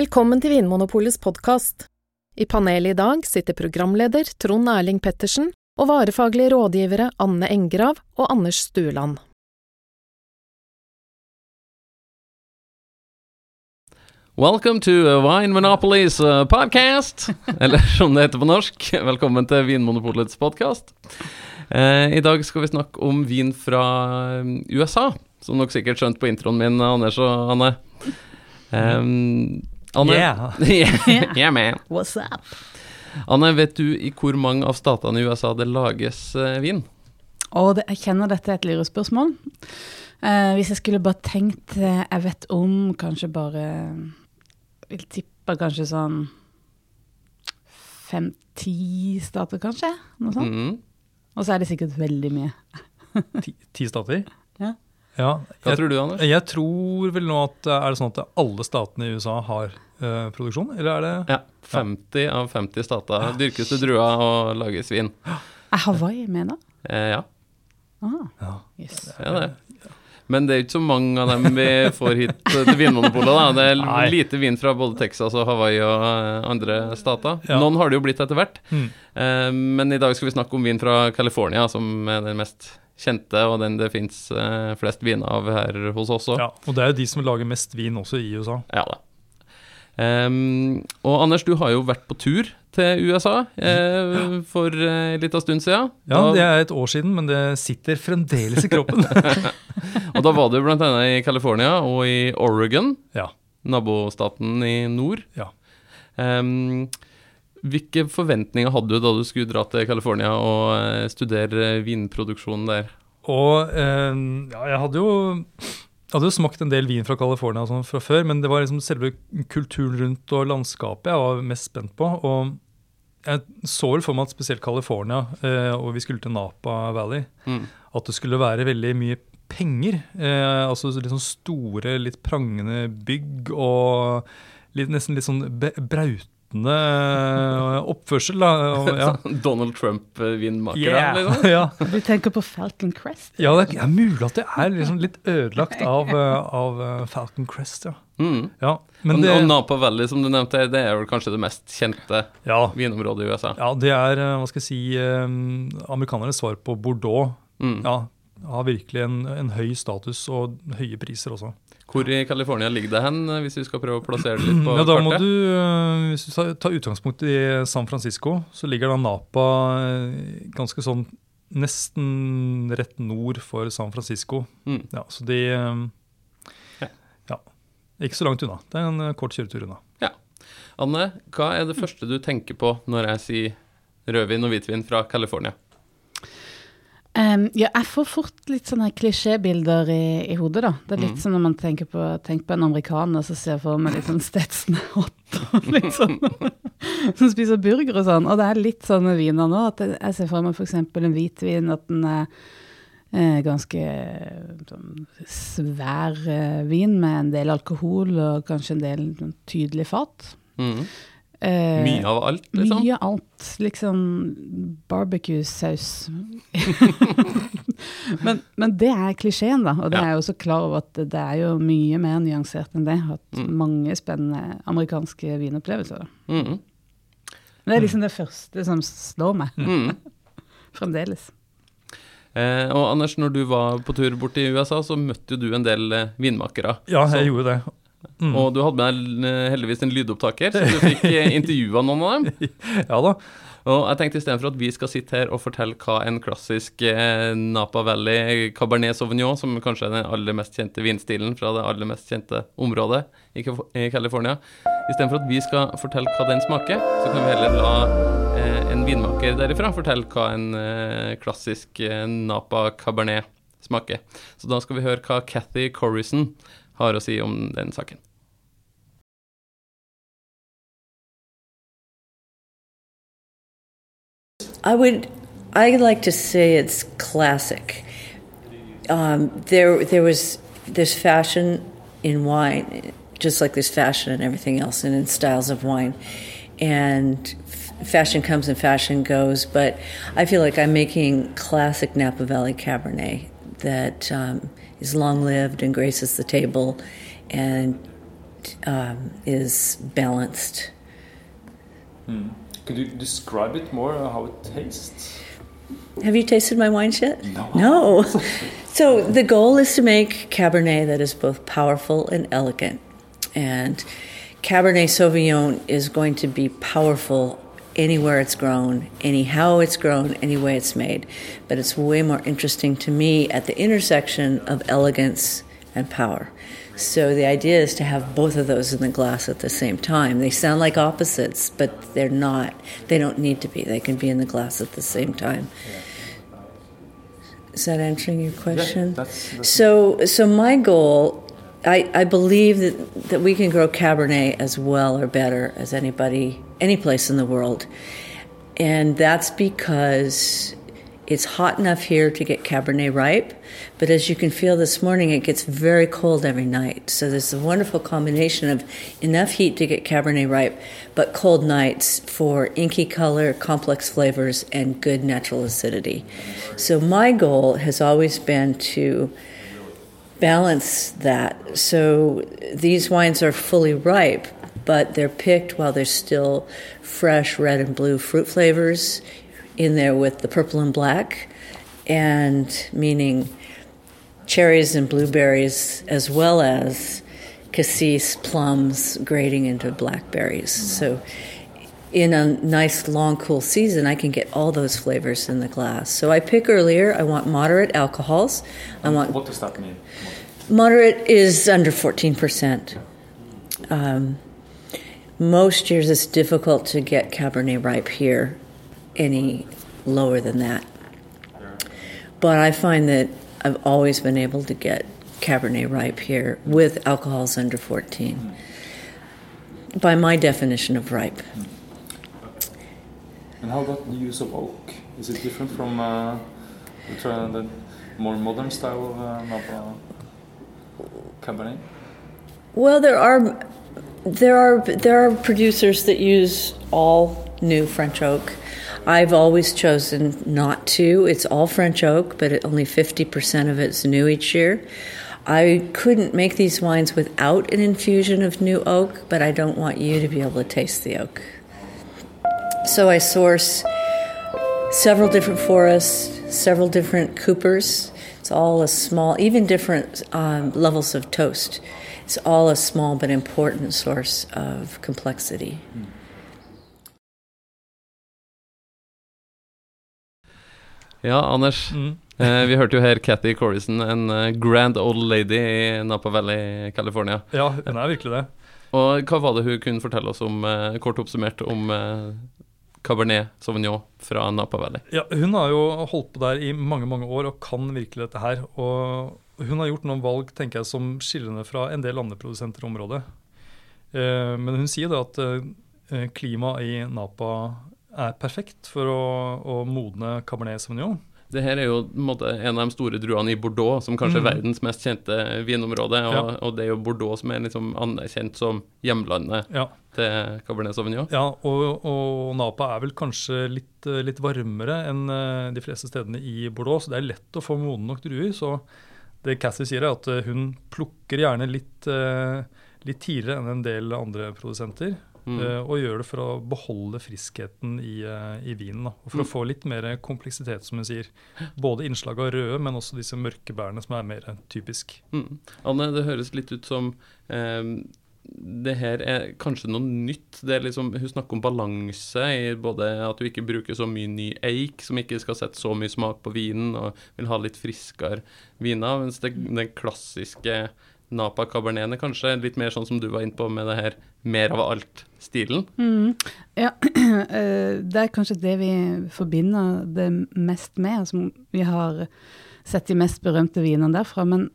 Velkommen til Vinmonopolets podkast. I panelet i dag sitter programleder Trond Erling Pettersen og varefaglige rådgivere Anne Engrav og Anders Stueland. Welcome to uh, Wine Monopolies uh, podcast, eller som det heter på norsk. Velkommen til Vinmonopolets podkast. Eh, I dag skal vi snakke om vin fra um, USA, som dere sikkert skjønte på introen min, Anders og Anne. Um, Anne Yeah. yeah, yeah, man. What's up? Anne, vet du i hvor mange av statene i USA det lages eh, vin? Og det, jeg kjenner dette er et lurespørsmål. Eh, hvis jeg skulle bare tenkt eh, Jeg vet om kanskje bare Vil tippe kanskje sånn fem-ti stater, kanskje? Noe sånt. Mm. Og så er det sikkert veldig mye. Ti, ti stater? Ja. Ja, Hva jeg, tror du, Anders? jeg tror vel nå at eh, Er det sånn at alle statene i USA har eh, produksjon, eller er det Ja, 50 av 50 stater dyrkes til druer og lages vin. Er Hawaii med, da? Eh, ja, Ah, Ja. yes. ja det. Men det er ikke så mange av dem vi får hit til Vinmonopolet. da. Det er Nei. lite vin fra både Texas og Hawaii og eh, andre stater. Ja. Noen har det jo blitt etter hvert. Mm. Eh, Men i dag skal vi snakke om vin fra California, som er den mest kjente, og den det fins flest viner av her hos oss òg. ja. Og det er jo de som lager mest vin også i USA. Ja da. Um, og Anders, du har jo vært på tur til USA eh, for en uh, liten stund siden. Ja, Da- det er et år siden, men det sitter fremdeles i kroppen. Og da var du annet i California og i Oregon, ja. nabostaten i nord. Ja. Ehm, hvilke forventninger hadde du da du skulle dra til California og eh, studere vinproduksjonen der? Og eh, ja, jeg hadde jo hadde jo smakt en del vin fra California sånn fra før, men det var liksom selve kulturen rundt og landskapet jeg var mest spent på. Og jeg så vel for meg at spesielt California, eh, og vi skulle til Napa Valley, Mm. at det skulle være veldig mye penger. Eh, altså litt sånn store, litt prangende bygg og litt, nesten litt sånn be- brautende eh, oppførsel. Da. Ja. Donald Trump-vinmakere, Yeah. liksom? ja. Du tenker på Falcon Crest? Ja, det er mulig at det er liksom litt ødelagt av, eh, av eh, Falcon Crest, ja. Mm. ja. Men og, det, og Napa Valley, som du nevnte, det er vel kanskje det mest kjente ja, vinområdet i USA? ja, det er, eh, hva skal jeg si, eh, amerikanernes svar på Bordeaux. Mm. Ja, har virkelig en, en høy status og høye priser også. Hvor i California ligger det hen, eh, hvis vi skal prøve å plassere det litt på Ja, da må du, eh, Hvis du tar- utgangspunkt i San Francisco, så ligger da Napa eh, ganske sånn nesten rett nord for San Francisco. Mm. Ja, så de Ja. Ikke så langt unna. Det er en kort kjøretur unna. Ja. Anne, hva er det første du tenker på når jeg sier rødvin og hvitvin fra California? Em, ja, jeg får fort litt sånne klisjébilder i, i hodet, da. Det er litt Mm. som når man tenker på, tenker på en amerikaner, så ser jeg for meg litt sånn Stetson Hot og litt sånn Som spiser burger og sånn. Og det er litt sånne viner nå. At jeg jeg ser for meg f.eks. en hvitvin, at den er eh, ganske sånn, svær eh, vin med en del alkohol og kanskje en del sånn, tydelig fat. Mm. Eh, Mye av alt, liksom? Mye alt. Liksom barbecue-saus. men, men det er klisjeen, da. Og det Ja. er jeg jo så klar over at det er jo mye mer nyansert enn det. Hatt Mm. mange spennende amerikanske vinopplevelser. Da. Mm. Men det er liksom det første som slår meg, Mm. fremdeles. Eh, og Anders, når du var på tur bort i USA, så møtte jo du en del eh, vinmakere. Ja, Så- jeg gjorde det. Mm. Og du hadde med deg eh, heldigvis en lydopptaker, så du fikk eh, intervjua noen av dem. Ja da. Og jeg tenkte istedenfor at vi skal sitte her og fortelle hva en klassisk eh, Napa Valley Cabernet Sauvignon, som kanskje er den aller mest kjente vinstilen fra det aller mest kjente området i i California Istedenfor at vi skal fortelle hva den smaker, så kan vi heller la eh, en vinmaker derifra fortelle hva en eh, klassisk Napa Cabernet smaker. Så da skal vi høre hva Cathy Corrison har å si om den saken. I would, I like to say it's classic. Um, there, there was there's fashion in wine, just like there's fashion in everything else, and in styles of wine, and fashion comes and fashion goes. But I feel like I'm making classic Napa Valley Cabernet that um, is long lived and graces the table, and um, is balanced. Mm. Could you describe it more, uh, how it tastes? Have you tasted my wines yet? No. No. so the goal is to make Cabernet that is both powerful and elegant. And Cabernet Sauvignon is going to be powerful anywhere it's grown, anyhow it's grown, any way it's made. But it's way more interesting to me at the intersection of elegance and power. So the idea is to have both of those in the glass at the same time. They sound like opposites, but they're not. They don't need to be. They can be in the glass at the same time. Is that answering your question? Yeah, that's, that's So, so my goal, I, I believe that, that we can grow Cabernet as well or better as anybody, any place in the world. And that's because it's hot enough here to get Cabernet ripe, but as you can feel this morning, it gets very cold every night. So there's a wonderful combination of enough heat to get Cabernet ripe, but cold nights for inky color, complex flavors, and good natural acidity. So my goal has always been to balance that. So these wines are fully ripe, but they're picked while they're still fresh red and blue fruit flavors in there with the purple and black, and meaning cherries and blueberries, as well as cassis, plums, grading into blackberries. So, in a nice, long, cool season, I can get all those flavors in the glass. So, I pick earlier. I want moderate alcohols. I um, want What does that mean? Moderate is under 14%. Um, most years it's difficult to get Cabernet ripe here any lower than that. But I find that I've always been able to get Cabernet ripe here with alcohols under 14 hmm. by my definition of ripe. Hmm. And how about the use of oak? Is it different from uh, the, more modern style of uh, Cabernet? Well, there are there are there are producers that use all new French oak. I've always chosen not to. It's all French oak, but only 50% of it's new each year. I couldn't make these wines without an infusion of new oak, but I don't want you to be able to taste the oak. So I source several different forests, several different coopers. It's all a small, even different um, levels of toast. It's all a small but important source of complexity. Ja, Anders. Mm. Eh, vi hørte jo her Cathy Corrison, en eh, grand old lady i Napa Valley, California. Ja, hun er virkelig det. Og hva var det hun kunne fortelle oss om, eh, kort oppsummert, om eh, Cabernet Sauvignon fra Napa Valley? Ja, hun har jo holdt på der i mange mange år og kan virkelig dette her. Og hun har gjort noen valg tenker jeg, som skiller henne fra en del andre produsenter i området. Eh, men hun sier da at eh, klimaet i Napa er perfekt for å, å modne Cabernet Sauvignon. Det her er jo en, måte, en av de store druene i Bordeaux, som kanskje er Mm. verdens mest kjente vinområde. Og, Ja. og det er jo Bordeaux som er liksom anerkjent som hjemlandet Ja, til Cabernet Sauvignon. ja og, og Napa er vel kanskje litt, litt varmere enn eh, de fleste stedene i Bordeaux, så det er lett å få modne nok druer. Så det Cassie sier, er at eh, hun plukker gjerne litt, eh, litt tidligere enn en del andre produsenter. Mm. eh, Og gjør det for å beholde friskheten i, eh, i vinen. Da. Og for Mm. å få litt mer kompleksitet, som hun sier. Både innslag av røde, men også disse mørke bærene, som er mer typisk. Mm. Anne, det høres litt ut som eh, det her er kanskje noe nytt. Det er liksom, hun snakker om balanse i både at du ikke bruker så mye ny eik, som ikke skal sette så mye smak på vinen, og vil ha litt friskere viner. Mens det, den klassiske Napa Caberneten er kanskje litt mer sånn som du var inne på med det her mer av alt-stilen. Mm. Ja, eh, det er kanskje det vi forbinder det mest med, som vi har sett de mest berømte vinene derfra. Men,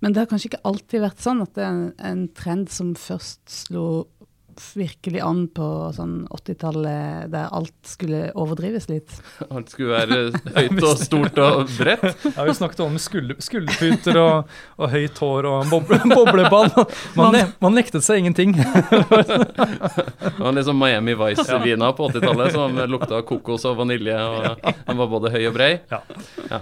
men det har kanskje ikke alltid vært sånn at det er en, en trend som først slo virkelig an på sånn 80-tallet, der alt skulle overdrives litt. Alt skulle være høyt og stort og bredt. Ja, vi snakket om skulder, skulderputer og, og høyt hår og boble, bobleball. Man, man nektet seg ingenting. Det var liksom Miami Vice-vina på 80-tallet som lukta kokos og vanilje, og den var både høy og brei. Ja. Ja.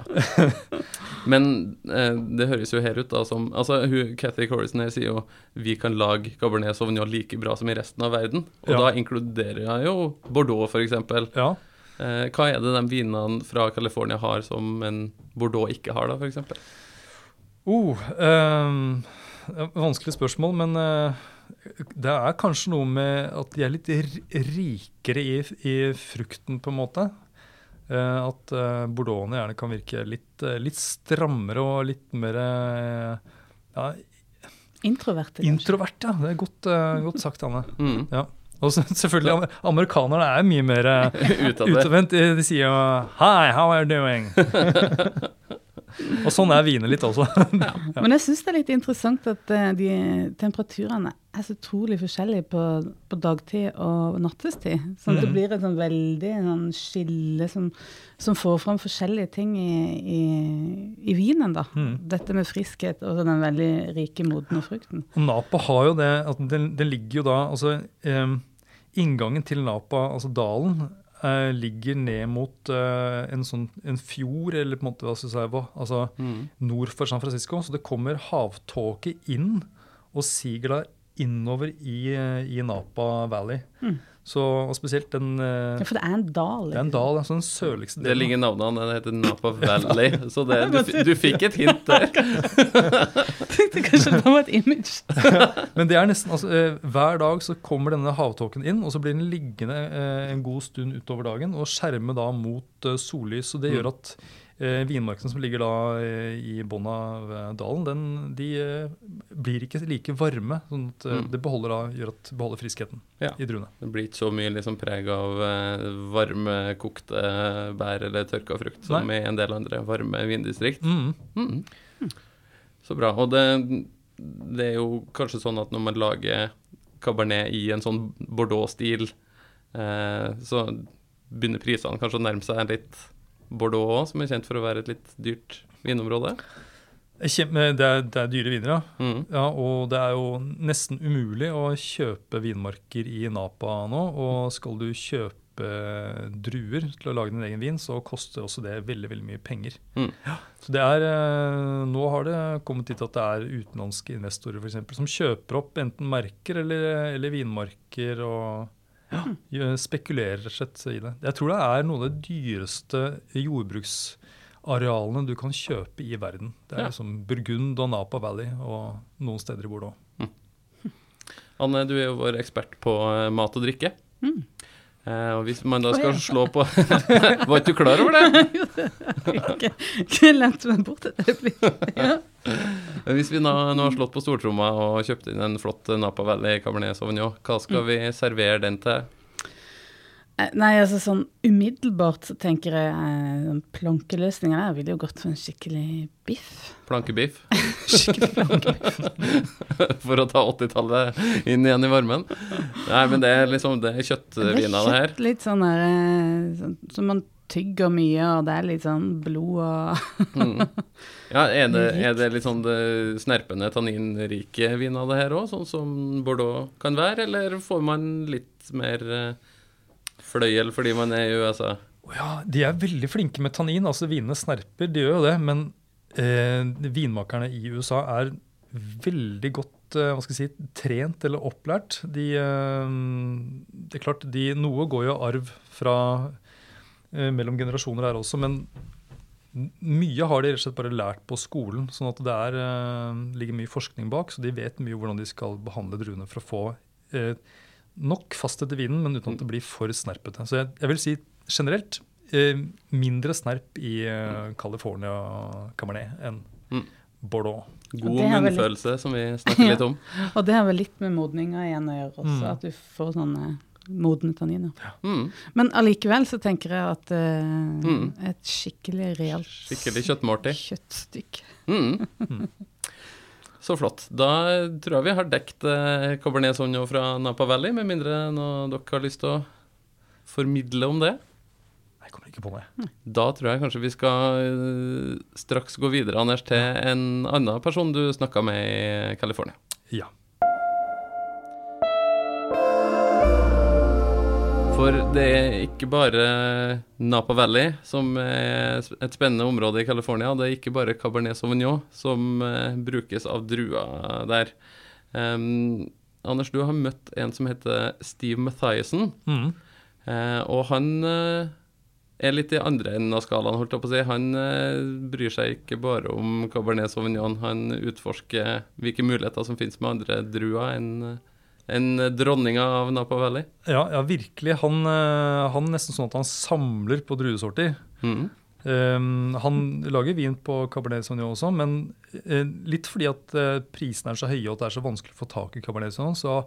Men eh, det høres jo her ut da som Altså, hun, Cathy Corrison her sier jo vi kan lage Cabernet Sauvignon like bra som i resten av verden. Og Ja. da inkluderer jeg jo Bordeaux, f.eks. Ja. Eh, hva er det de vinene fra California har som en Bordeaux ikke har, da, f.eks.? Oh, et vanskelig spørsmål, men eh, det er kanskje noe med at de er litt rikere i, i frukten, på en måte. Eh, at uh, bordeauxene gjerne kan virke litt, eh, litt strammere og litt mer eh, ja, Introverte, kanskje. introvert. Ja, det er godt, eh, godt sagt, Anne. Mm. Ja. Og så, selvfølgelig, amerikanerne er mye mer eh, utadvendt. De de sier jo 'Hi, how are you doing?' og sånn er viner litt også. Men jeg syns det er litt interessant at eh, de temperaturene er så utrolig forskjellige på, på dagtid og nattestid. Sånn at det Mhm. blir et sånn veldig sånn skille som, som får fram forskjellige ting i, i, i vinen. da. Mm. Dette med friskhet og den veldig rike, modne frukten. Og Napa har jo det at den, den ligger jo da altså eh, Inngangen til Napa, altså dalen, eh, ligger ned mot eh, en sånn en fjord, eller på en måte hva skal jeg hva, altså Mm. nord for San Francisco. Så det kommer havtåke inn og siger da innover i, i Napa Valley. Mm. Så og spesielt den eh, Ja, for det er en dal. Det er en dal, altså den sørligste Det delen. ligger navnet han, det heter Napa Valley. Så det, du, du fikk et hint der. tenkte kanskje det var et image. Men det er nesten, altså, eh, hver dag så kommer denne havtåken inn, og så blir den liggende eh, en god stund utover dagen og skjerme da mot sollys. Så Det Mm. gjør at vinmarkene som ligger da eh, i bunnen av eh, dalen, den, de eh, blir ikke like varme. sånn at eh, Mm. Det beholder da, gjør at beholder friskheten Ja. i druene. Det blir ikke så mye liksom preg av eh, varme, kokte bær eller tørka frukt som i en del andre varme vindistrikt. Mm. Mm. Så bra. Og det, det er jo kanskje sånn at når man lager cabernet i en sånn Bordeaux-stil, eh, så begynner prisene kanskje å nærme seg litt Bordeaux òg, som er kjent for å være et litt dyrt vinområde. Kjempe, det, er, det er dyre viner, ja. Mm. ja. Og det er jo nesten umulig å kjøpe vinmarker i Napa nå. Og skal du kjøpe druer til å lage din egen vin, så koster også det veldig veldig mye penger. Mm. Så det er, eh, Nå har det kommet dit at det er utenlandske investorer for eksempel, som kjøper opp enten merker eller, eller vinmarker og gjør- spekulerer rett og slett i det. Jeg tror det er noe av det dyreste jordbruksarealene du kan kjøpe i verden. Det er Ja. liksom Burgund og Napa Valley og noen steder i Bordeaux. Anne, du er jo vår ekspert på eh, mat og drikke. Mm. Eh, og hvis man da skal slå på Var ikke du klar over det? Ikke, ikke lente meg bort et øyeblikk. Ja. Hvis vi nå, nå har slått på stortromma og kjøpt inn en flott Napa Valley Cabernet Sauvignon, hva skal vi servere den til? Eh, Nei, altså sånn umiddelbart så tenker jeg eh, sånn plankeløsninger der ville jo gått for en skikkelig biff. Plankebiff? Skikkelig plankebiff. For å ta 80-tallet inn igjen i varmen? Nei, men det er liksom det er Det er her. kjøtt litt sånn der eh, sånn, Som man tygger mye, og det er litt sånn blod og Mm. Ja, er det, er det litt sånn det snerpende, tanninrike viner det her òg, sånn som Bordeaux kan være, eller får man litt mer fløyel fordi man er i USA? Ja, De er veldig flinke med tannin. altså Vinene snerper, de gjør jo det. Men eh, vinmakerne i USA er veldig godt eh, hva skal jeg si, trent eller opplært. De, eh, det er klart, de, Noe går jo arv fra eh, mellom generasjoner her også, men mye har de rett og slett bare lært på skolen. sånn at det er, eh, ligger mye forskning bak, så de vet mye hvordan de skal behandle druene for å få eh, nok fasthet i vinen, men uten at det blir for snerpete. Så jeg, jeg vil si generelt eh, mindre snerp i eh, California Cabernet enn Mm. Bordeaux. God er litt- munnfølelse, som vi snakker litt om. Og det har vel litt med modninga igjen å gjøre også, Mm. at du får sånne modne tanniner. Mm. Men allikevel så tenker jeg at eh, Mm. et skikkelig realt Skikkelig kjøttmåltid. kjøttstykke Mm. Så flott. Da tror jeg vi har dekt eh, Cabernet Sauvignon fra Napa Valley, med mindre noe dere har lyst til å formidle om det. Jeg kommer ikke på meg. Da tror jeg kanskje vi skal eh, straks gå videre, Anders, til en annen person du snakka med i California. Ja. For det er ikke bare Napa Valley som er et spennende område i California. Det er ikke bare Cabernet Sauvignon som eh, brukes av druer der. Um, Anders, du har møtt en som heter Steve Mathiasen. Mm. Uh, og han uh, er litt i andre enden av skalaen, holdt jeg på å si. Han uh, bryr seg ikke bare om Cabernet Sauvignon. Han utforsker hvilke muligheter som finnes med andre druer enn enn dronning av Napa Valley. Ja, ja, virkelig. Han, eh, han nesten sånn at han samler på druesorter. Mm. Um, han lager vin på Cabernet Sauvignon også, men eh, litt fordi at eh, prisene er så høye og det er så vanskelig å få tak i Cabernet Sauvignon, så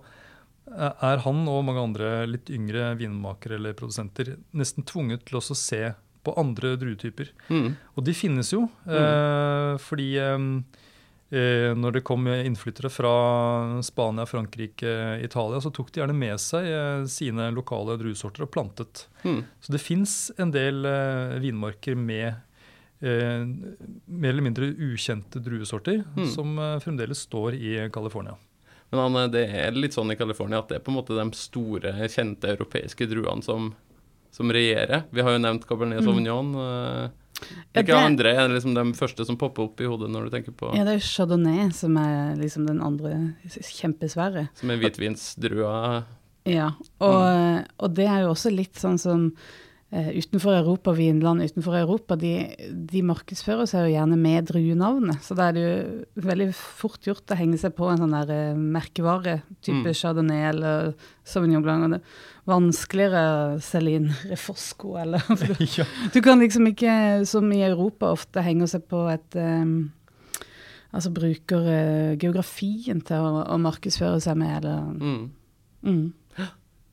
eh, er han og mange andre litt yngre vinmakere eller produsenter nesten tvunget til også å se på andre druetyper. Mm. Og de finnes jo, mm. fordi eh, eh, når det kom innflyttere fra Spania, Frankrike, Italia, så tok de gjerne med seg eh, sine lokale druesorter og plantet. Mm. Så det fins en del eh, vinmarker med eh, mer eller mindre ukjente druesorter Mm. som eh, fremdeles står i California. Men han, det er litt sånn i California at det er på en måte de store, kjente europeiske druene som, som regjerer. Vi har jo nevnt Cabernet Sauvignon. eh, Ja, Hvilke ja, andre er liksom de første som popper opp i hodet når du tenker på Ja, det er Chardonnay som er liksom den andre kjempesvære. som er hvitvinsdrua? Ja, og, og det er jo også litt sånn som utenfor Europa, vinland utenfor Europa, de, de markedsfører seg jo gjerne med druenavnet. Så da er det jo veldig fort gjort å henge seg på en sånn der eh, merkevare, type Mm. Chardonnay eller Sauvignon Blanc. Og det er vanskeligere inn Refosco eller du, ja. du kan liksom ikke, som i Europa, ofte henge seg på et um, Altså bruker uh, geografien til å, å markedsføre seg med, eller Mm. mm.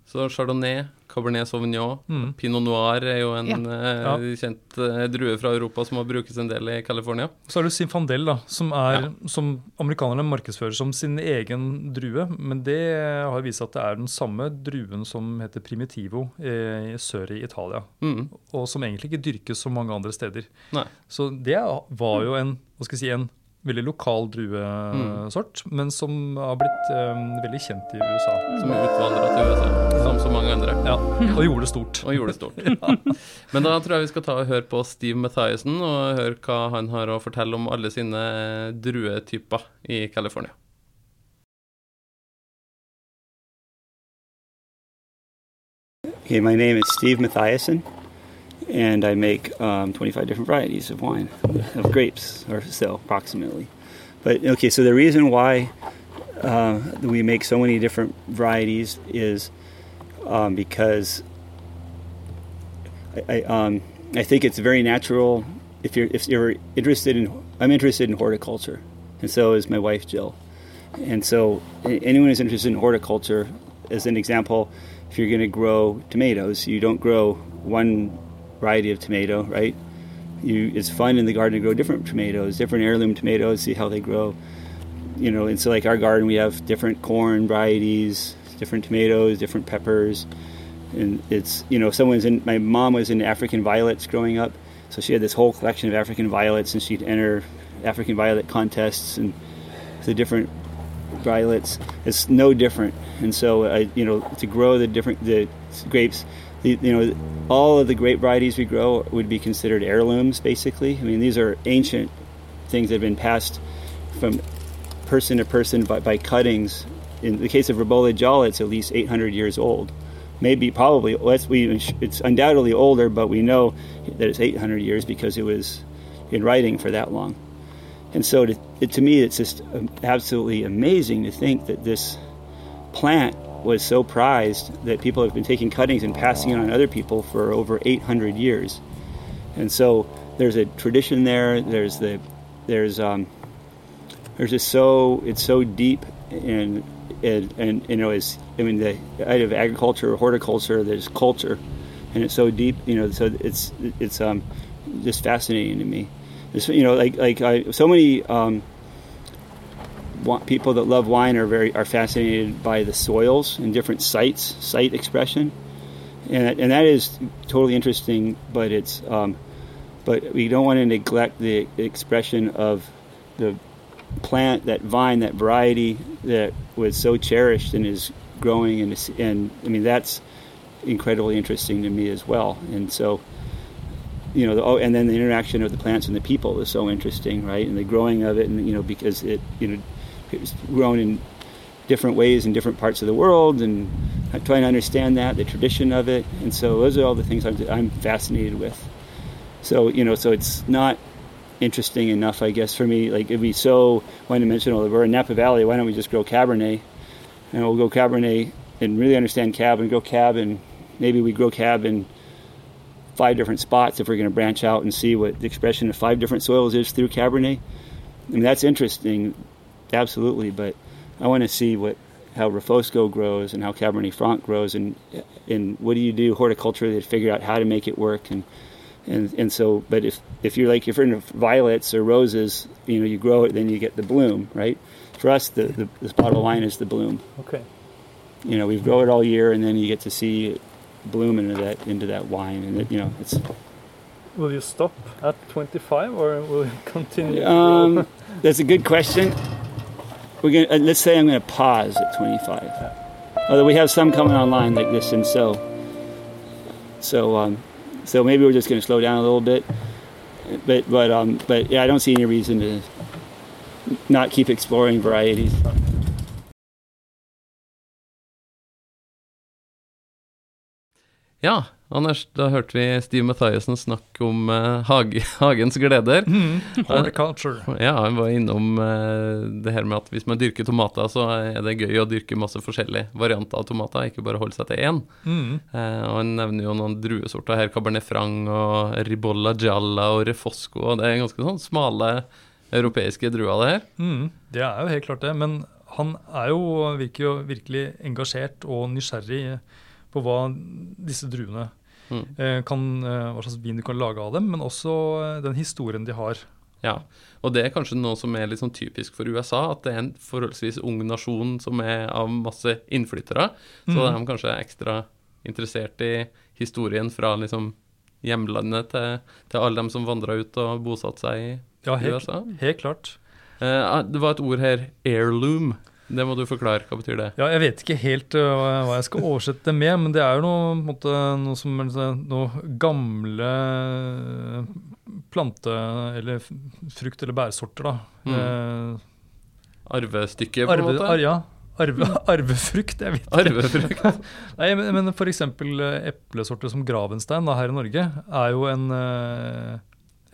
Så Chardonnay, Cabernet Sauvignon, Mm. Pinot Noir er jo en Ja. eh, kjent eh, drue fra Europa som har brukes en del i California. Så er det Sinfandel, da, som, er, Ja. som amerikanerne markedsfører som sin egen drue. Men det har vist seg at det er den samme druen som heter Primitivo eh, i sør i Italia. Mm. Og som egentlig ikke dyrkes så mange andre steder. Nei. Så det var jo en, hva skal jeg si, en veldig lokal druesort, men som har blitt um, veldig kjent i USA. Som utvandra til USA, som så mange andre. Ja, Og gjorde det stort. Og gjorde det stort. Men da tror jeg vi skal ta og høre på Steve Mathiasen og høre hva han har å fortelle om alle sine druetyper i California. Okay, my name is Steve Mathiasen, and I make um, 25 different varieties of wine, of grapes, or so, approximately. But okay, so the reason why uh, we make so many different varieties is um, because I, I, um, I think it's very natural if you're if you're interested in I'm interested in horticulture, and so is my wife Jill. And so, anyone who's interested in horticulture, as an example, if you're going to grow tomatoes, you don't grow one variety of tomato, right? You, it's fun in the garden to grow different tomatoes, different heirloom tomatoes, see how they grow. You know, and so like our garden, we have different corn varieties, different tomatoes, different peppers, and it's you know, someone's in. My mom was in African violets growing up, so she had this whole collection of African violets, and she'd enter African violet contests and the different violets. It's no different, and so I, you know, to grow the different the grapes, you know, all of the grape varieties we grow would be considered heirlooms, basically. I mean, these are ancient things that have been passed from person to person by, by cuttings. In the case of Ribolla Jala, it's at least 800 years old. Maybe, probably, let's, we, it's undoubtedly older, but we know that it's 800 years because it was in writing for that long. And so, to, to me, it's just um, absolutely amazing to think that this plant was so prized that people have been taking cuttings and passing it on other people for over 800 years. And so, there's a tradition there. There's the, there's, um, there's just so it's so deep and and, and you know it's I mean the out of agriculture or horticulture there's culture and it's so deep you know so it's it's um just fascinating to me it's, you know like like I, so many um, people that love wine are very are fascinated by the soils and different sites, site expression, and and that is totally interesting. But it's um, but we don't want to neglect the expression of the plant, that vine, that variety that was so cherished and is growing, and and I mean that's incredibly interesting to me as well. And so, you know, the, oh, and then the interaction of the plants and the people is so interesting, right? And the growing of it, and you know, because it, you know, it's grown in different ways in different parts of the world, and trying to understand that, the tradition of it, and so those are all the things I'm, I'm fascinated with. So you know, so it's not interesting enough, I guess, for me. Like it'd be so one-dimensional. We're in Napa Valley. Why don't we just grow Cabernet? And we'll go Cabernet and really understand Cab and grow Cab, and maybe we grow Cab in five different spots if we're going to branch out and see what the expression of five different soils is through Cabernet. I mean, that's interesting, absolutely. But I want to see what how Refosco grows and how Cabernet Franc grows, and and what do you do horticulturally to figure out how to make it work and. And, and so, but if, if you're like if you're into violets or roses, you know, you grow it, then you get the bloom, right? For us, the, the, the bottle of wine is the bloom. Okay. You know, we grow it all year, and then you get to see it bloom into that into that wine, and it, you know, it's Will you stop at 25 or will you continue? Um, that's a good question. We're gonna uh, let's say I'm going to pause at 25. Although we have some coming online like this, and so so um, so maybe we're just going to slow down a little bit. But but um, but yeah, I don't see any reason to not keep exploring varieties. Ja, Anders, da hørte vi Steve Mathiasen snakke om uh, hage, hagens gleder. Horticulture. Ja, han var innom uh, det her med at hvis man dyrker tomater, så er det gøy å dyrke masse forskjellige varianter av tomater, ikke bare holde seg til én. Mm. Og Han nevner jo noen druesorter her, Cabernet Franc og Ribolla Gialla og Refosco. og Det er ganske sånn smale europeiske druer, det her. Mm, det er jo helt klart det. Men han er jo, virker jo virkelig engasjert og nysgjerrig på hva disse druene Mm. eh, kan, eh, hva slags vin du kan lage av dem, men også eh, den historien de har. Ja, og det er kanskje noe som er litt sånn typisk for USA, at det er en forholdsvis ung nasjon som er av masse innflyttere. Så de er kanskje ekstra interessert i historien fra liksom hjemlandet til, til alle dem som vandra ut og bosatte seg i Ja, helt, USA. helt klart. Eh, det var et ord her, heirloom. Det må du forklare. Hva betyr det? Ja, jeg vet ikke helt uh, hva jeg skal oversette det med, men det er jo noe, måte, noe som sånn- noe gamle øh, plante- eller frukt- eller bærsorter, da. Mm. Uh, Arvestykke, på en måte? ar, ja, arve, arvefrukt, jeg vet ikke. Arvefrukt. Nei, men, men f.eks. eplesorter som Gravenstein da, her i Norge er jo en, øh,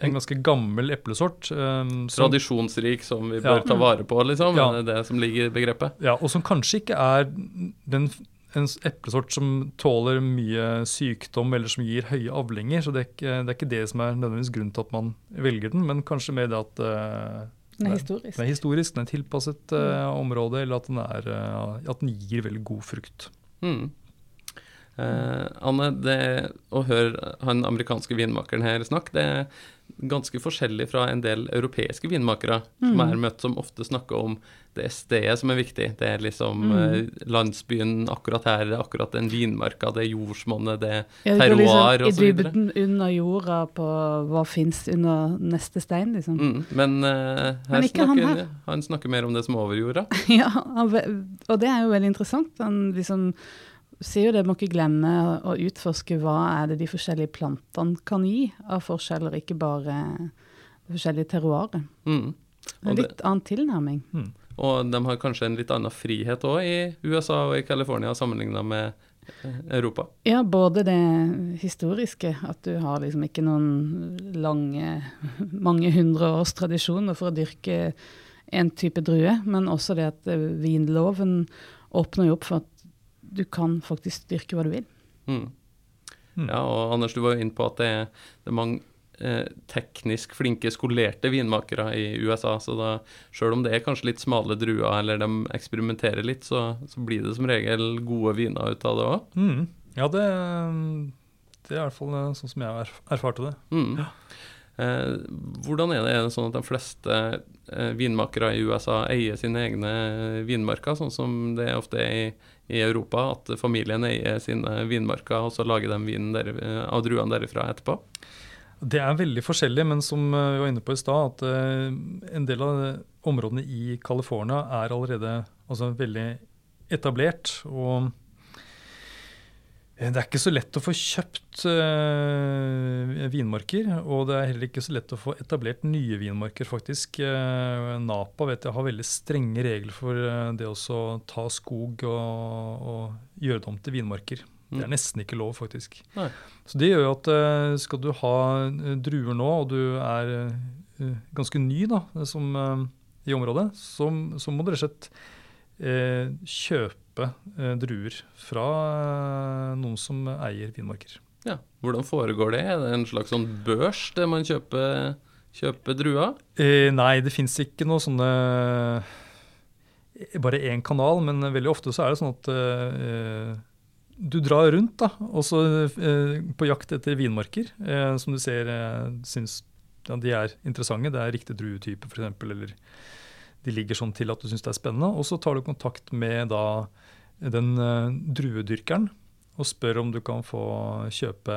en ganske gammel eplesort. Um, som, Tradisjonsrik som vi bør Ja. ta vare på, liksom. Ja. Det er det som ligger i begrepet. Ja, og som kanskje ikke er den, en eplesort som tåler mye sykdom eller som gir høye avlinger. Så det er ikke det, er ikke det som er nødvendigvis grunnen til at man velger den, men kanskje mer det at uh, Den er historisk. den er historisk, den er tilpasset uh, område, eller at den, er, uh, at den gir veldig god frukt. Mm. Eh, Anne, det å høre han amerikanske vinmakeren her snakke, det ganske forskjellig fra en del europeiske vinmakere som er møtt, som ofte snakker om det stedet som er viktig. Det er liksom eh, landsbyen akkurat her, det er akkurat den vinmarka, det er jordsmonnet, det er Ja, terroir liksom I dybden under jorda på hva fins under neste stein, liksom. Mm, men eh, Men ikke han her. han snakker mer om det som er over jorda. Ja, og det er jo veldig interessant. Han liksom sier jo det, må ikke glemme å utforske hva er det de forskjellige plantene kan gi av forskjeller, ikke bare det forskjellige terroiret. Mm. Det en det- litt annen tilnærming. Og de har kanskje en litt annen frihet òg i USA og i California sammenligna med eh, Europa. Ja, både det historiske, at du har liksom ikke noen lange, mange hundre års tradisjoner for å dyrke en type drue, men også det at eh, vinloven åpner jo opp for at du kan faktisk dyrke hva du vil. Mm. Mm. Ja, og Anders, du var jo inne på at det er, det er mange eh, teknisk flinke, skolerte vinmakere i USA, så da, selv om det er kanskje litt smale druer, eller de eksperimenterer litt, så, så blir det som regel gode viner ut av det òg. Mm. Ja, det, det er i hvert fall eh, sånn som jeg erfarte det. Mm. Eh, hvordan er det? Er det sånn at de fleste eh, vinmakere i USA eier sine egne vinmarker, sånn som det ofte er i, i Europa? At familien eier sine vinmarker, og så lager de vinen der, eh, av druene derifra etterpå? Det er veldig forskjellig, men som eh, vi var inne på i stad, at eh, en del av områdene i California er allerede altså, veldig etablert. og det er ikke så lett å få kjøpt uh, vinmarker, og det er heller ikke så lett å få etablert nye vinmarker, faktisk. Uh, Napa vet jeg har veldig strenge regler for uh, det å ta skog og, og gjøre det om til vinmarker. Mm. Det er nesten ikke lov, faktisk. Nei. Så det gjør jo at skal du ha druer nå, og du er ganske ny da, som, i området, så, så må du rett og slett kjøpe kjøpe eh, druer fra eh, noen som eier vinmarker. Ja, Hvordan foregår det? Er det en slags sånn børs der man kjøper, kjøper druer? Eh, nei, det fins ikke noe sånne Bare én kanal, men veldig ofte så er det sånn at eh, du drar rundt da, også eh, på jakt etter vinmarker eh, som du ser syns ja, de er interessante. Det er riktig druetype f.eks. Eller de ligger sånn til at du syns det er spennende. Og så tar du kontakt med da den uh, druedyrkeren og spør om du kan få kjøpe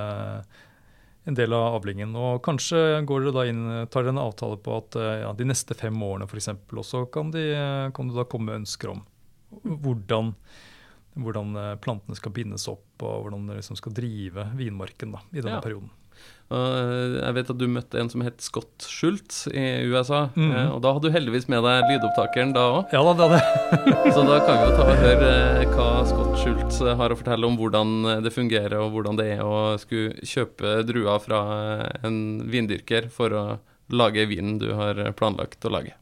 en del av avlingen. Og kanskje går dere da inn, tar dere en avtale på at uh, ja, de neste fem årene f.eks. også kan, de, kan du da komme med ønsker om hvordan, hvordan eh, plantene skal bindes opp, og hvordan dere liksom skal drive vinmarken da, i denne ja. perioden. Eh, jeg vet at du møtte en som het Scott Schultz i USA. Mm. Og da hadde du heldigvis med deg lydopptakeren da òg. Ja, da, det hadde Så da kan vi jo ta og høre eh, hva Scott Schultz har å fortelle om hvordan det fungerer, og hvordan det er å skulle kjøpe druer fra en vindyrker for å lage vinen du har planlagt å lage.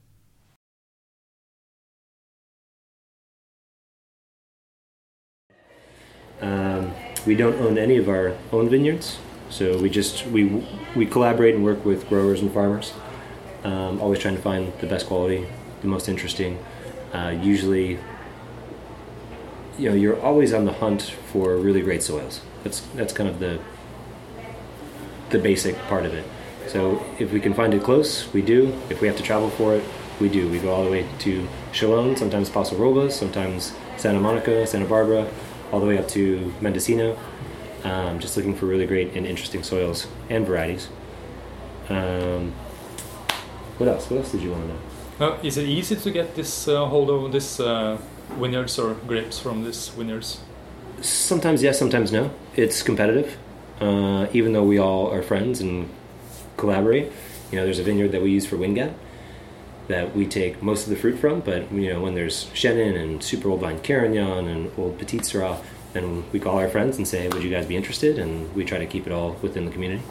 Um, we don't own any of our own vineyards. So we just we we collaborate and work with growers and farmers, um, always trying to find the best quality, the most interesting. Uh, usually, you know, you're always on the hunt for really great soils. That's that's kind of the the basic part of it. So if we can find it close, we do. If we have to travel for it, we do. We go all the way to Chalon, sometimes Paso Robles, sometimes Santa Monica, Santa Barbara, all the way up to Mendocino um, just looking for really great and interesting soils and varieties. Um, what else? What else did you want to know? Uh, is it easy to get this uh, hold of this uh, vineyards or grapes from these vineyards? Sometimes yes, sometimes no. It's competitive. Uh, even though we all are friends and collaborate, you know, there's a vineyard that we use for Wingat that we take most of the fruit from. But you know, when there's Chenin and super old vine Carignan and old Petit Syrah, and we call our friends and say, "Would you guys be interested?" And we try to keep it all within the community.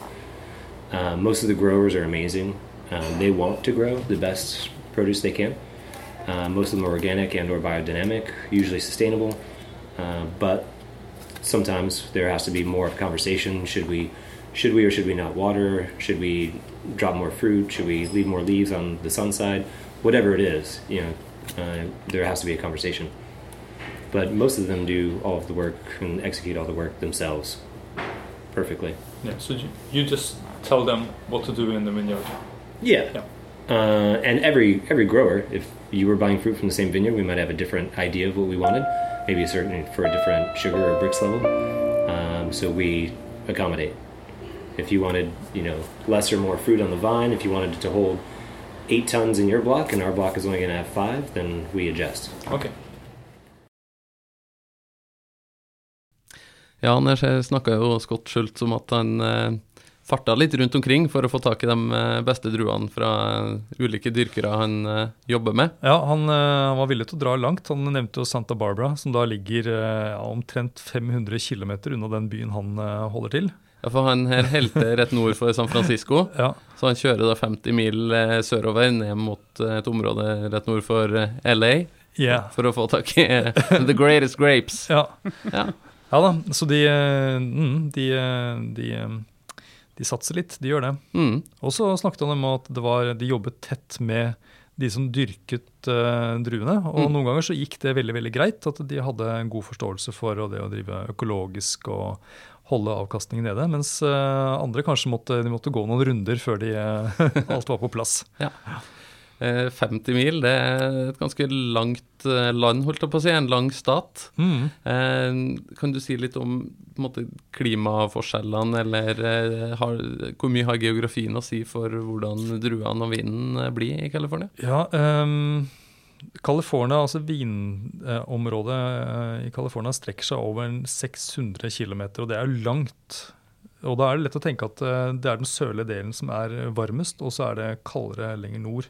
Uh, most of the growers are amazing. Um, they want to grow the best produce they can. Uh, most of them are organic and/or biodynamic, usually sustainable. Uh, but sometimes there has to be more of conversation. Should we, should we or should we not water? Should we drop more fruit? Should we leave more leaves on the sun side? Whatever it is, you know, uh, there has to be a conversation but most of them do all of the work and execute all the work themselves perfectly. Yeah, so you just tell them what to do in the vineyard. Yeah. yeah. Uh, and every every grower, if you were buying fruit from the same vineyard, we might have a different idea of what we wanted, maybe a certain for a different sugar or bricks level. Um, so we accommodate. If you wanted, you know, less or more fruit on the vine, if you wanted it to hold eight tons in your block and our block is only going to have five, then we adjust. Okay. Ja, jeg snakka jo Scott Schultz om at han eh, farta litt rundt omkring for å få tak i de eh, beste druene fra ulike dyrkere han eh, jobber med. Ja, han, han, var villig til å dra langt. Han nevnte jo Santa Barbara, som da ligger eh, omtrent 500 km unna den byen han holder til. Ja, for han her helte rett nord for San Francisco, ja. så han kjører da 50 mil sørover ned mot et område rett nord for LA yeah. for å få tak i the greatest grapes. Ja. ja. Ja da, så de, eh, mm, de, eh, de, eh, de, satser litt, de gjør det. Mm. Og så snakket han om at var, de jobbet tett med de som dyrket uh, druene. Og mm. noen ganger så gikk det veldig veldig greit, at de hadde en god forståelse for det å drive økologisk og holde avkastningen nede. Mens uh, andre kanskje måtte, måtte gå noen runder før de, uh, alt var på plass. Ja. Eh, 50 mil, det er et ganske langt eh, land, holdt jeg på å si. En lang stat. Mm. Eh, kan du si litt om måte, klimaforskjellene, eller eh, har, hvor mye har geografien å si for hvordan druene og vinen eh, blir i California? Ja, um California, altså vinområdet eh, i California strekker seg over 600 km, og det er jo langt. Og da er det lett å tenke at eh, det er den sørlige delen som er varmest, og så er det kaldere lenger nord.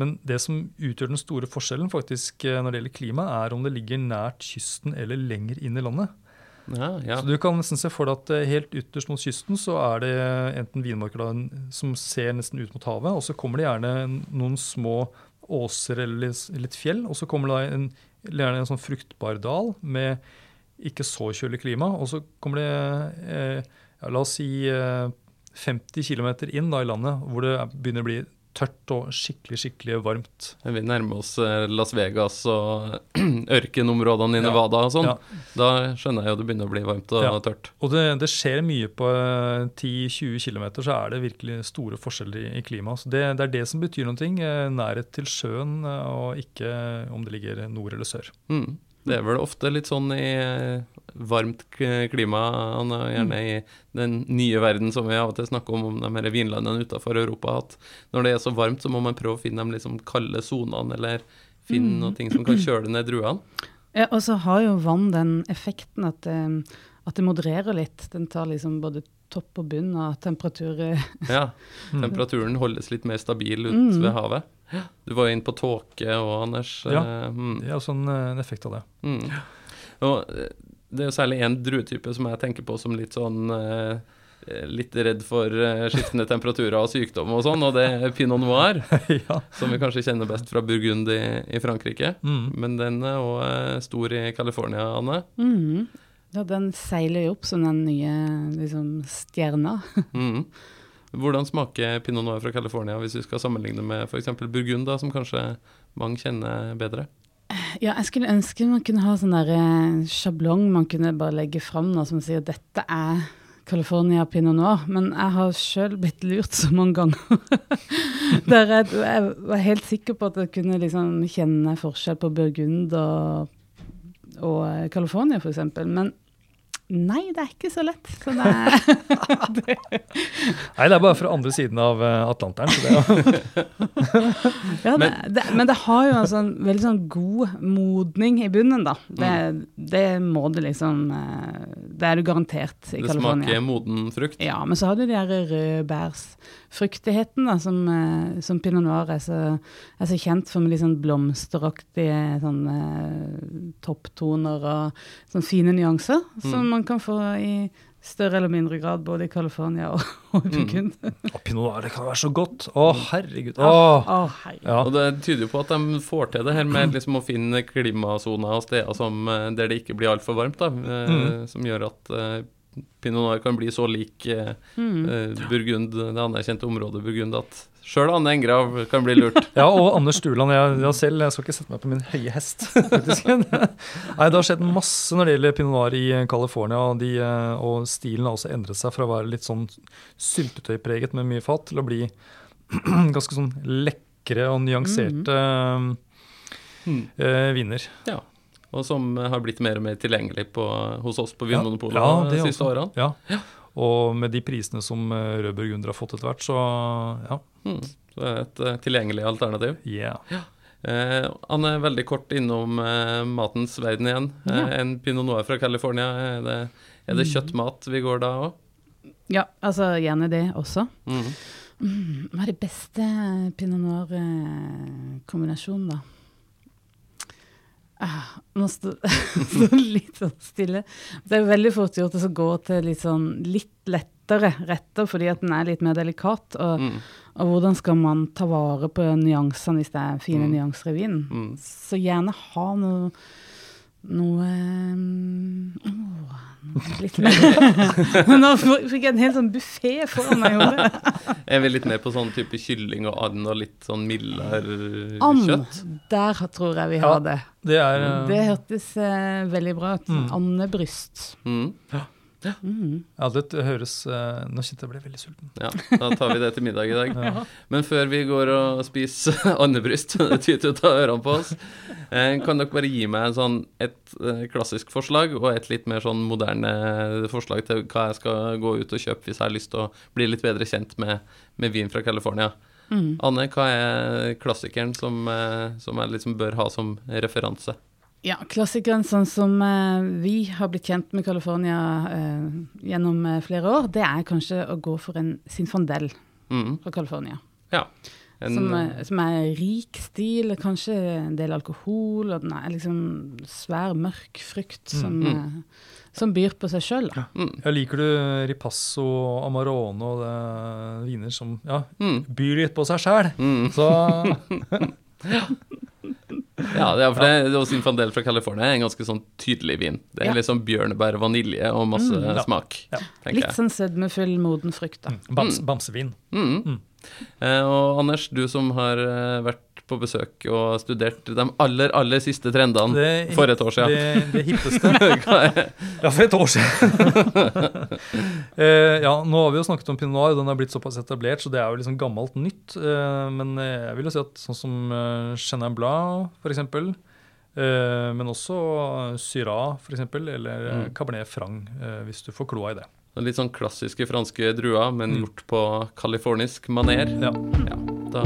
Men det som utgjør den store forskjellen faktisk eh, når det gjelder klima, er om det ligger nært kysten eller lenger inn i landet. Ja, ja. Så du kan nesten se for deg at eh, helt ytterst mot kysten så er det enten vinmarker som ser nesten ut mot havet, og så kommer det gjerne noen små åser eller litt fjell, og så kommer det en, gjerne en sånn fruktbar dal med ikke så kjølig klima, og så kommer det eh, ja, la oss si eh, 50 km inn da i landet, hvor det er- begynner å bli tørt og skikkelig, skikkelig varmt. Vi nærmer oss eh, Las Vegas og ørkenområdene i. Nevada og sånn. Ja. Da skjønner jeg jo det begynner å bli varmt og Ja. tørt. Og det, det skjer mye på eh, 10-20 km, så er det virkelig store forskjeller i, klimaet. Det, det er det som betyr noe. eh, Nærhet til sjøen, eh, og ikke om det ligger nord eller sør. Mm. Det er vel ofte litt sånn i eh, varmt klima, og gjerne i den nye verden som vi av og til snakker om, om de her vinlandene utenfor Europa, at når det er så varmt, så må man prøve å finne de liksom kalde sonene, eller finne noe ting som kan kjøle ned druene. Ja, og så har jo vann den effekten at, det, at det modererer litt. Den tar liksom både topp og bunn av temperatur. eh. Ja, temperaturen holdes litt mer stabil ut Mm. ved havet. Du var jo inne på tåke og Anders. Ja. eh, mm. Det er også en, eh, en effekt av det. Mm. Og eh, det er jo særlig én druetype som jeg tenker på som litt sånn Litt redd for skiftende temperaturer og sykdom og sånn, og det er pinot noir, ja. som vi kanskje kjenner best fra Burgund i, i Frankrike. Mm. Men den er òg stor i California, Anne. Mm. Ja, den seiler jo opp som den nye liksom, stjerna. Mm. Hvordan smaker pinot noir fra California hvis vi skal sammenligne med f.eks. Burgund, da, som kanskje mange kjenner bedre? Ja, jeg skulle ønske man kunne ha sånn der eh, sjablong man kunne bare legge fram nå, som sier dette er California pinot noir. Men jeg har sjøl blitt lurt så mange ganger. Der jeg, jeg var helt sikker på at jeg kunne liksom kjenne forskjell på Burgund og, og California, f.eks. Men nei, det er ikke så lett. Så det er Nei, det er bare fra andre siden av eh, Atlanteren. Så det er, Ja, det, det, men det har jo en sånn veldig sånn god modning i bunnen, da. Det, det må det liksom eh, Det er du garantert i Det smaker moden frukt. Ja, men så har du de der rødbærsfruktigheten da, som, eh, som pinot noir er så, er så kjent for med litt sånn blomsteraktige sånn, eh, topptoner og sånn fine nyanser, som man kan få i større eller mindre grad både i California og, og i Burgund. Og pinot noir, det kan være så godt! Å, herregud. Å, Å, herregud. ja. Og det tyder jo på at de får til det her med liksom å finne klimasoner og steder som, eh, der det ikke blir altfor varmt, da, Mm. som gjør at pinot noir kan bli så lik eh, Mm. eh, Burgund, det anerkjente området Burgund, at sjøl Anne Engrav kan bli lurt. Ja, og Anders Stuland. Jeg, jeg selv jeg skal ikke sette meg på min høye hest. faktisk. Nei, Det har skjedd masse når det gjelder pinot noir i California. Og, de, eh, og stilen har også endret seg fra å være litt sånn syltetøypreget med mye fat, til å bli ganske sånn lekre og nyanserte Mm. eh, viner. Ja. Og som har blitt mer og mer tilgjengelig på, hos oss på Ja, Vinmonopolet ja, de siste også. årene. Ja. Og med de prisene som eh, rød burgunder har fått etter hvert, så ja. Mm. Så det er et eh, tilgjengelig alternativ. Yeah. Eh, er veldig kort innom eh, matens verden igjen. Eh, Ja. En pinot noir fra California, er det, er det kjøttmat vi går da òg? Ja, altså gjerne det også. Mm. Mm, hva er det beste pinot noir-kombinasjonen, da? Ah, nå står det litt sånn stille. Det er veldig fort gjort å gå til litt sånn litt lettere retter, fordi at den er litt mer delikat. Og, Mm. og hvordan skal man ta vare på nyansene hvis det er fine Mm. nyanser i vinen? Mm. Så gjerne ha noe noe litt mer Nå fikk jeg en hel sånn buffé foran meg i hodet. Er vi litt ned på sånn type kylling og and og litt sånn mildere And, kjøtt? der tror jeg vi Ja. har det. Det er uh... Det hørtes uh, veldig bra ut. Mm. Andebryst. Mm. Ja, det høres eh, Nå kjente jeg ble veldig sulten. Ja, da tar vi det til middag i dag. Men før vi går og spiser andebryst, det tyter ut av ørene på oss, eh, kan dere bare gi meg en sånn, et eh, klassisk forslag og et litt mer sånn moderne forslag til hva jeg skal gå ut og kjøpe hvis jeg har lyst til å bli litt bedre kjent med, med vin fra California. Anne, hva er klassikeren som, eh, som jeg liksom bør ha som referanse? Ja, klassikeren sånn som eh, vi har blitt kjent med California eh, gjennom eh, flere år, det er kanskje å gå for en Sinfandel Mm, fra California. ja. En, som, er, som er rik stil, kanskje en del alkohol, og den er liksom svær, mørk frukt som, mm. som byr på seg sjøl. mm, Ja, liker du Ripasso, Amarone og det, viner som ja, mm, byr litt på seg sjæl? mm. Så Ja, det er for det, og Zinfandel fra California er en ganske sånn tydelig vin. Det er Ja. liksom bjørnebær, vanilje og masse Mm, ja. smak, Ja. Litt sånn sødmefull, moden frukt. da. bams, bamsevin. Mm. Mm. Eh, og Anders, du som har eh, vært på besøk og studert de aller, aller siste trendene Det- for et år siden. Det, det hippeste. Ja, for et år siden. uh, ja, nå har vi jo snakket om pinot noir, den har blitt såpass etablert, så det er jo liksom gammelt nytt. Uh, men jeg vil jo si at sånn som uh, Chenin Blanc, for eksempel, eh, men også Syrah, for eksempel, eller Mm. Cabernet Franc, hvis du får kloa i det. Litt sånn klassiske franske druer, men Mm. gjort på californisk maner. Ja. Ja, da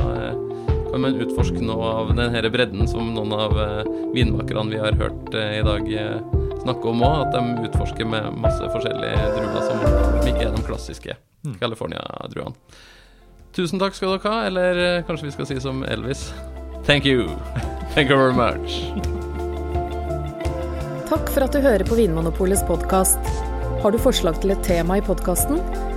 eh, utforsk man noe av denne bredden som noen av eh, vinmakerne vi har hørt eh, i dag eh, snakke om òg, at de utforsker med masse forskjellige druer som, som ikke er de klassiske Mm. California-druene. Tusen takk skal dere ha, eller kanskje vi skal si som Elvis Thank you. Thank you very much. Takk for at du hører på Vinmonopolets podkast. Har du forslag til et tema i podkasten?